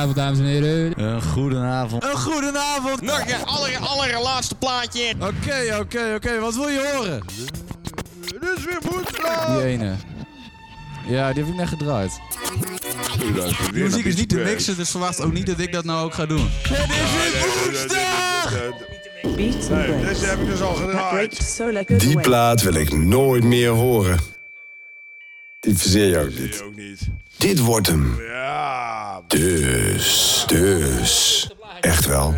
Goedenavond, dames en heren. Een goedenavond. Een goedenavond. Nog een aller, allerlaatste plaatje. Oké, oké, oké. Wat wil je horen? Het is weer woensdag. Die ene. Ja, die heb ik net gedraaid. De muziek is niet te mixen, dus verwacht ook niet dat ik dat nou ook ga doen. Het is weer woensdag! Nee, deze heb ik dus al gedraaid. Die plaat wil ik nooit meer horen. Die verzeer je ook niet. ook niet. Dit wordt hem. Ja, Dus, dus. Echt wel.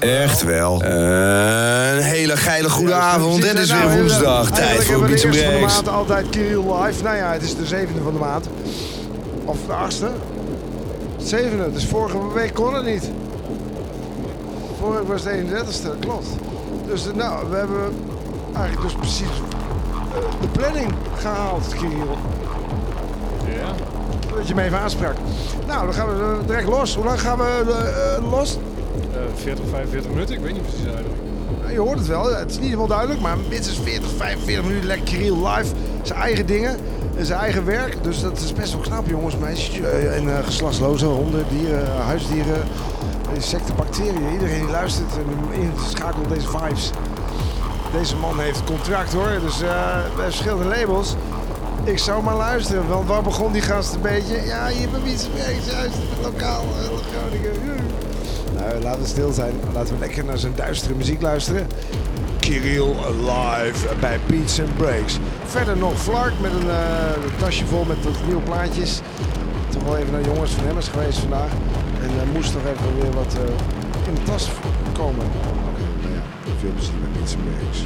echt. Wel. Een hele geile goede avond. Het is weer Nou, woensdag. eigenlijk Tijd voor hebben we Beats de and eerste van de Breaks. maand altijd Kirill live. Nou ja, het is de zevende van de maand. Of de achtste. Zevende, dus vorige week kon het niet. Vorige week was het 31ste, klopt. Dus eh, nou, we hebben eigenlijk dus precies eh, de planning gehaald, Kirill. Ja, Dat je me even aansprak. Nou, dan gaan we eh, direct los. Hoe lang gaan we eh, eh, los? eh 40, 45 minuten, ik weet niet precies eigenlijk. Nou, je hoort het wel, het is niet helemaal duidelijk, maar minstens 40, 45 minuten lekker Kirill live. Zijn eigen dingen, en zijn eigen werk. Dus dat is best wel knap, jongens, meisjes. En geslachtsloze honden, dieren, huisdieren, insecten, bacteriën. Iedereen die luistert en inschakelt deze vibes. Deze man heeft contract hoor, dus bij verschillende labels. Ik zou maar luisteren, want waar begon die gast een beetje? Ja, hier bij Wietse juist, lokaal, eh, Groningen. Nou, laten we stil zijn. Laten we lekker naar zijn duistere muziek luisteren. Kirill live bij Beats and Breaks. Verder nog Flark met een eh, tasje vol met nieuwe plaatjes. Toch wel even naar jongens van Hemmers geweest vandaag. En er moest nog even weer wat eh, in de tas komen. Oké, nou ja, veel plezier met Beats and Breaks.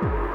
you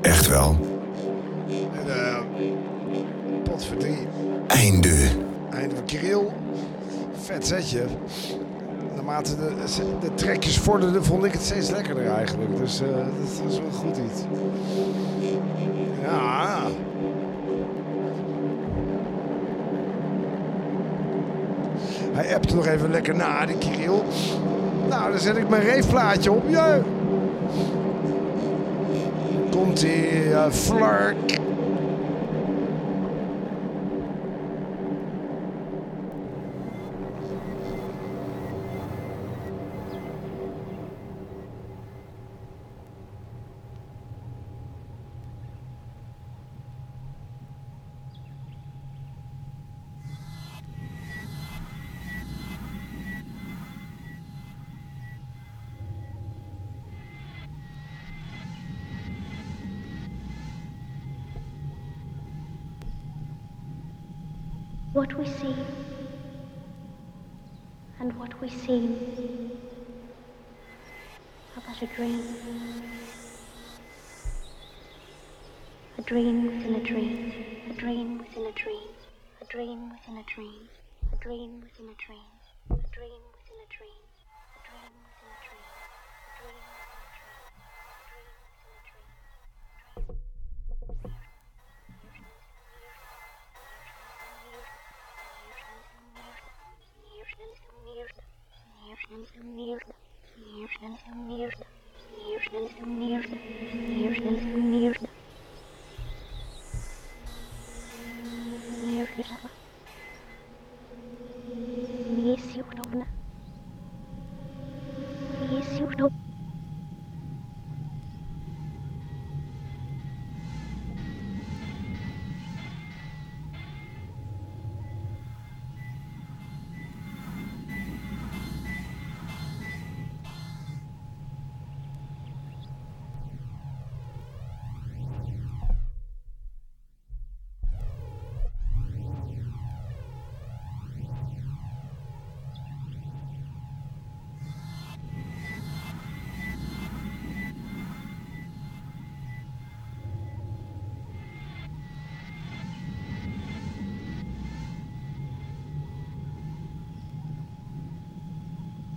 Echt wel. En, uh, potverdrie. Einde. Einde van Kirill. Vet setje. Naarmate de, de trekjes vorderden, vond ik het steeds lekkerder eigenlijk. Dus uh, dat was wel goed iets. Ja. Hij appte nog even lekker na, die Kirill. Nou, dan zet ik mijn reefplaatje op. Ja. penalty, a flirt.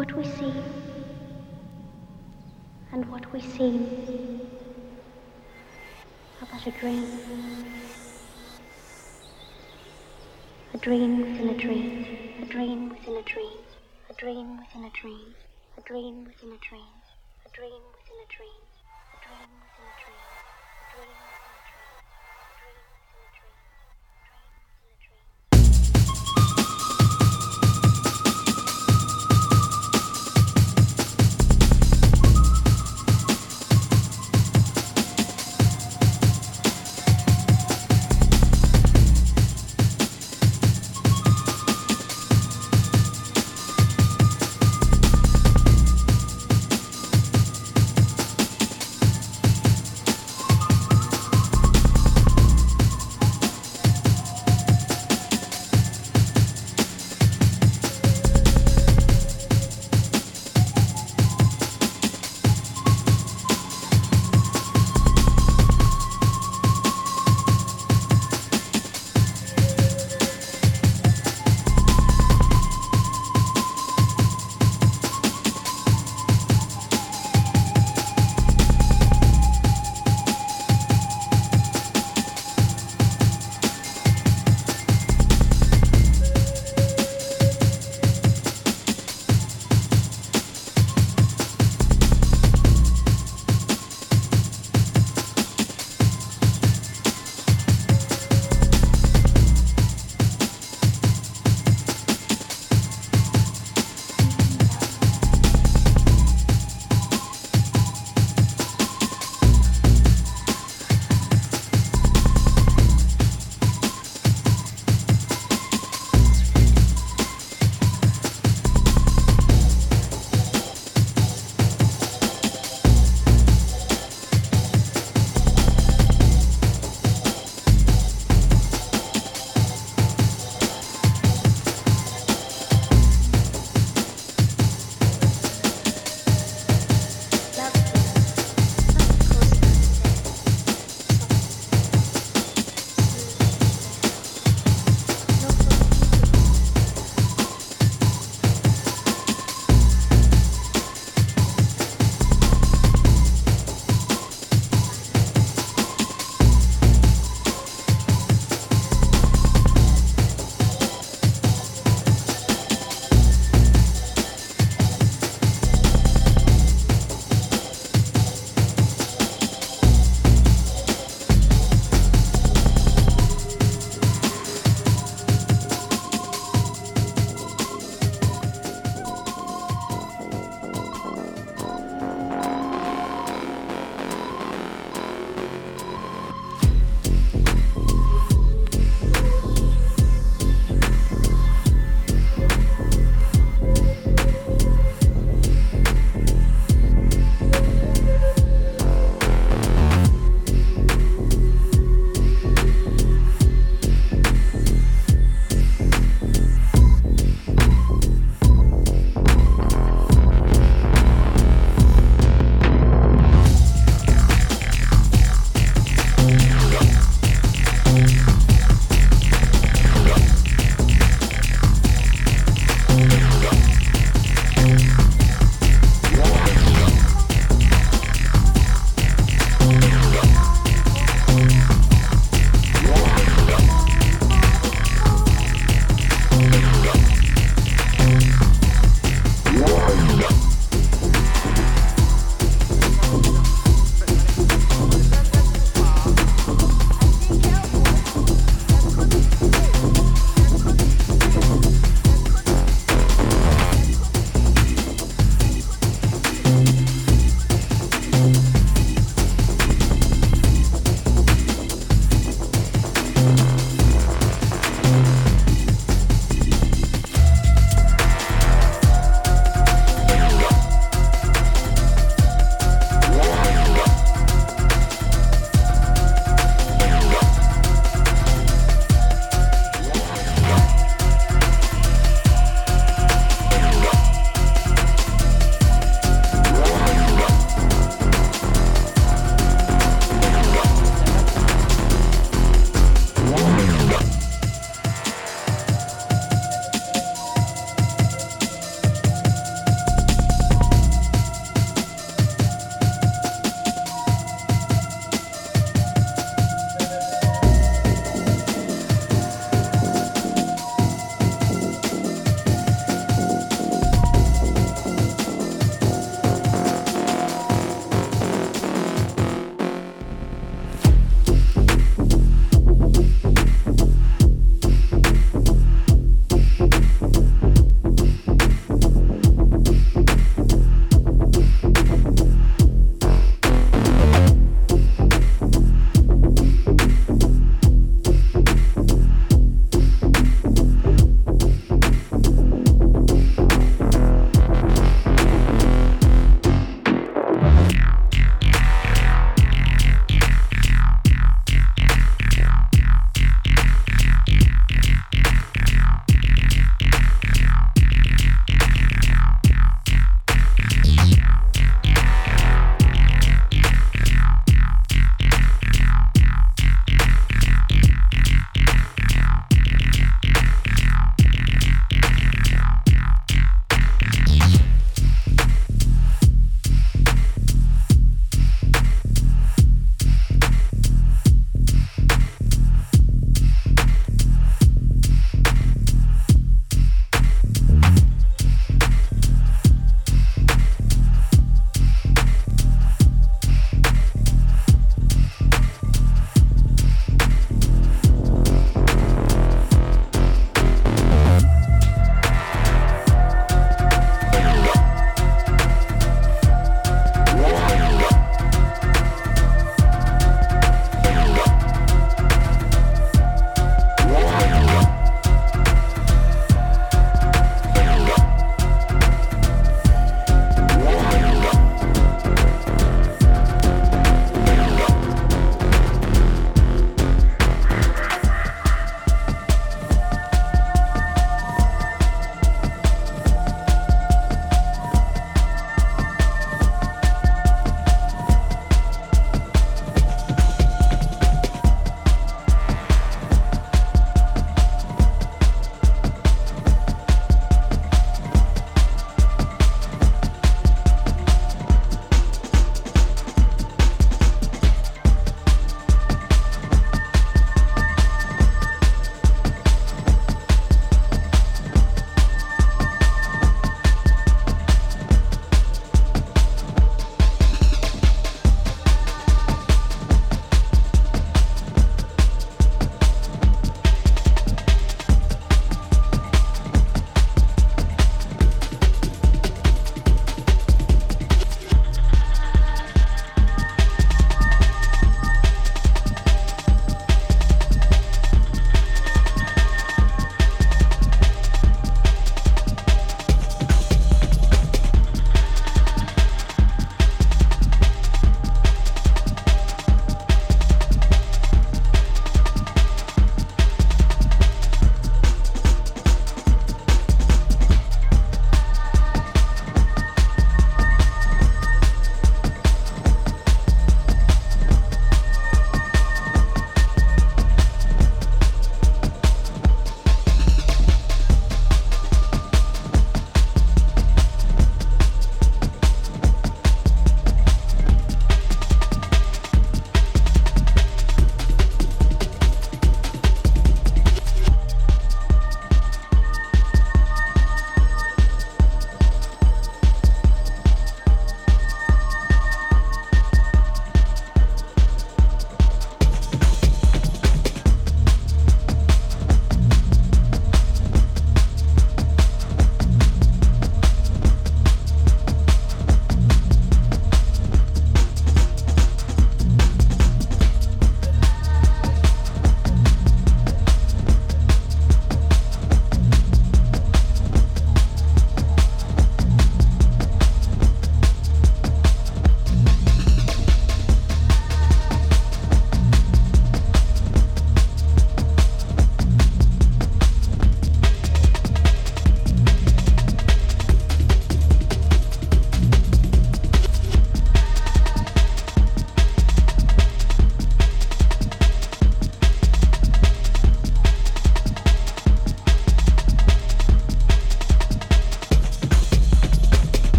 What we see and what we seem are but a dream. A dream within a dream, a dream within a dream, a dream within a dream, a dream within a dream, a dream within a dream,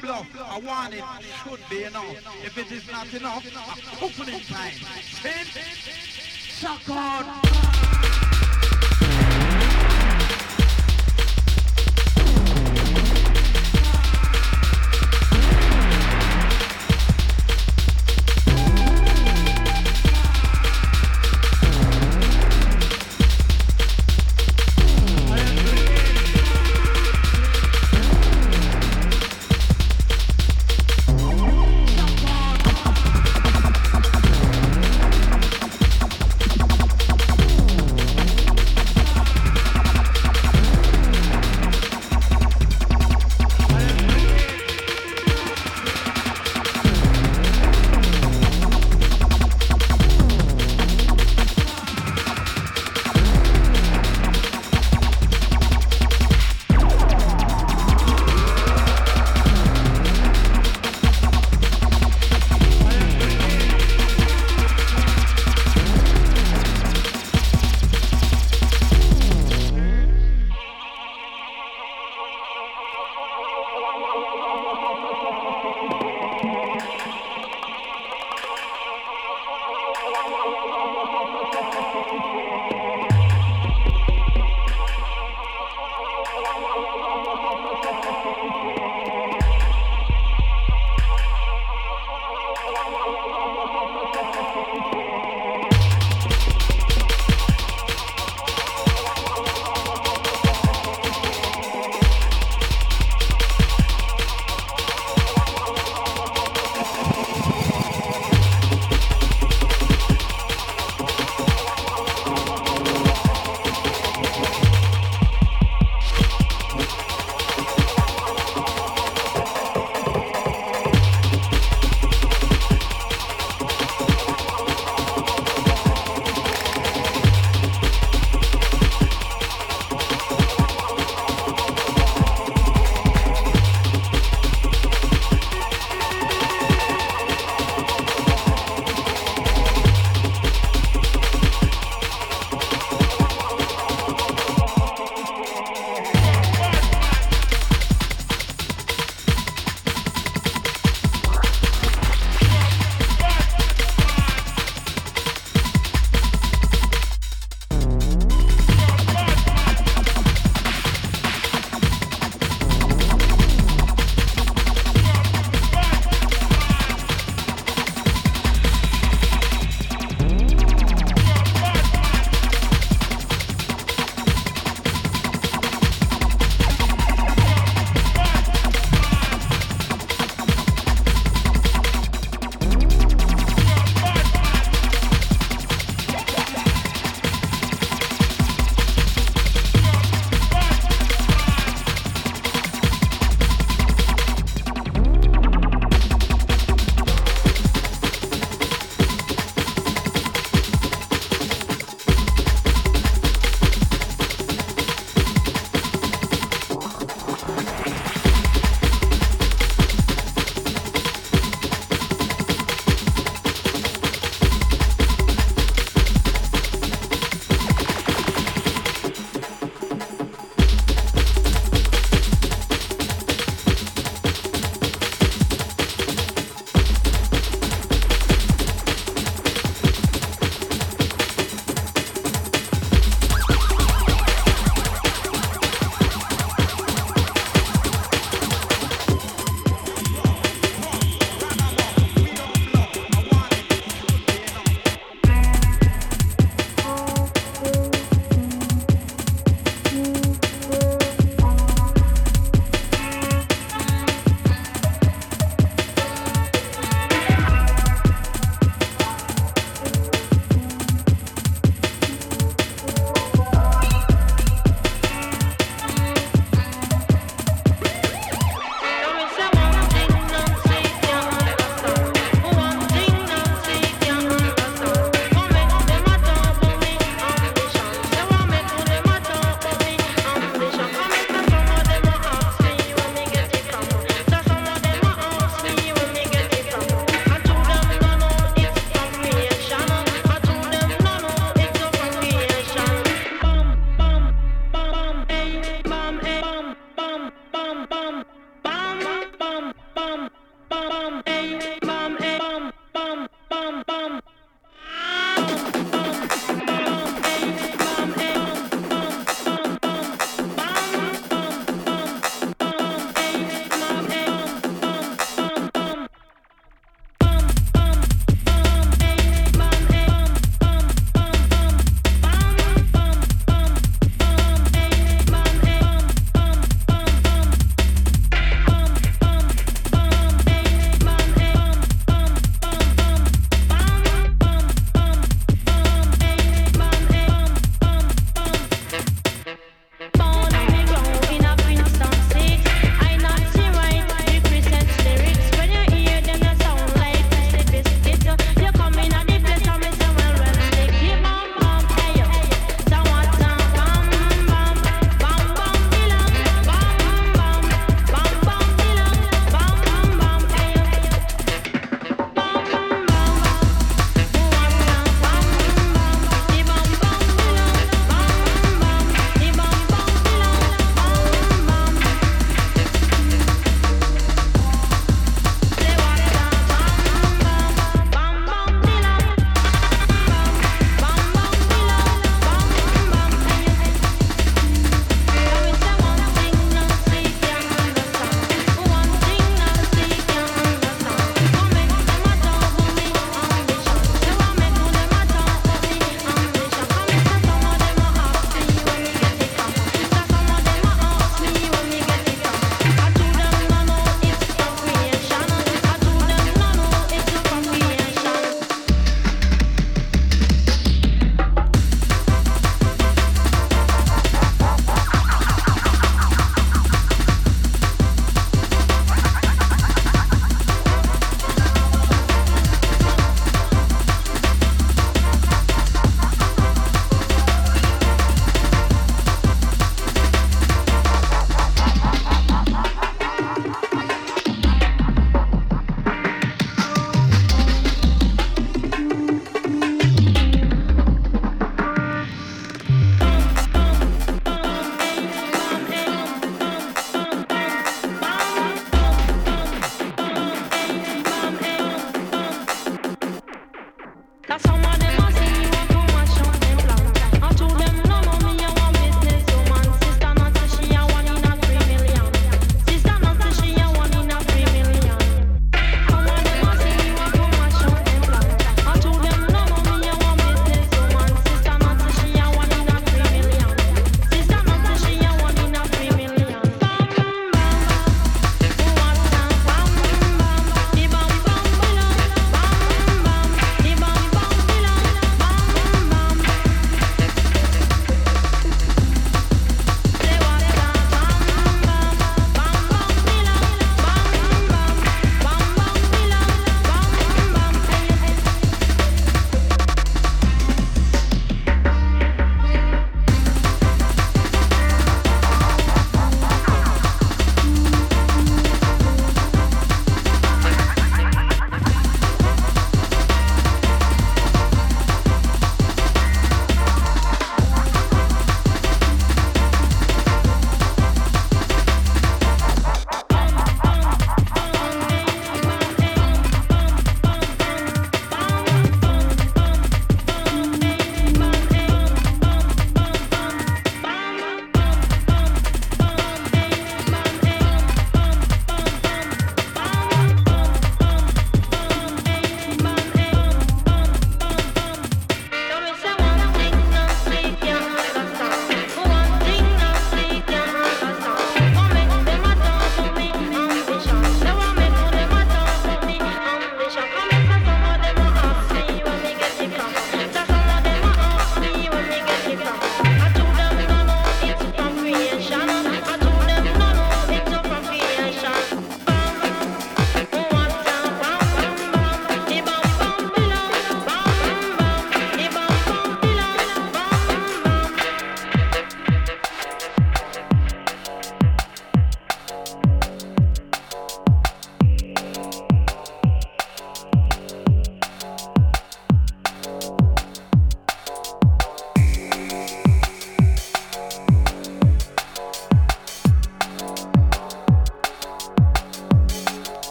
bluff. I want it should be enough. If it is not enough, a opening time. Sin, suck on.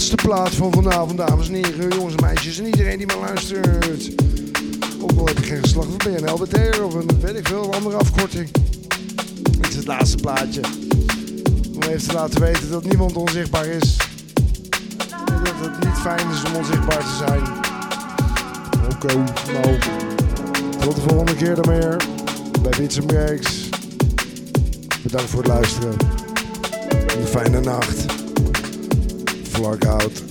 Laatste plaat van vanavond, dames en heren, jongens en meisjes en iedereen die maar luistert. Ook al heb ik geen geslacht, ben je een LBT'er of een, weet ik veel, andere afkorting. Dit is het laatste plaatje. Om even te laten weten dat niemand onzichtbaar is. En dat het niet fijn is om onzichtbaar te zijn. Oké, nou, tot de volgende keer dan meer bij Bits Breaks. Bedankt voor het luisteren. Een fijne nacht. Flark out.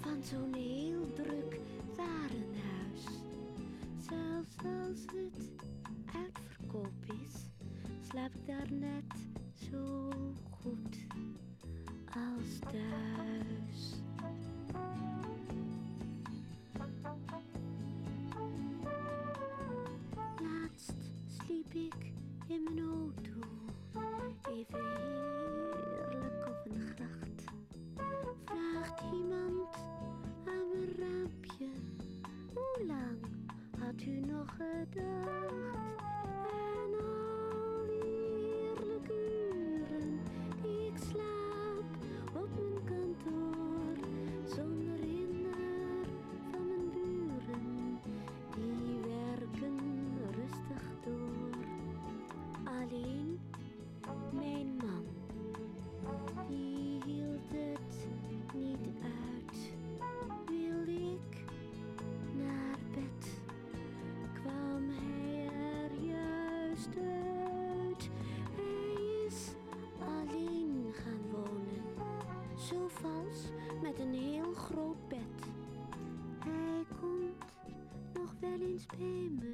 van zo'n heel druk warenhuis. Zelfs als het uitverkoop is, slaap ik daar net his payment.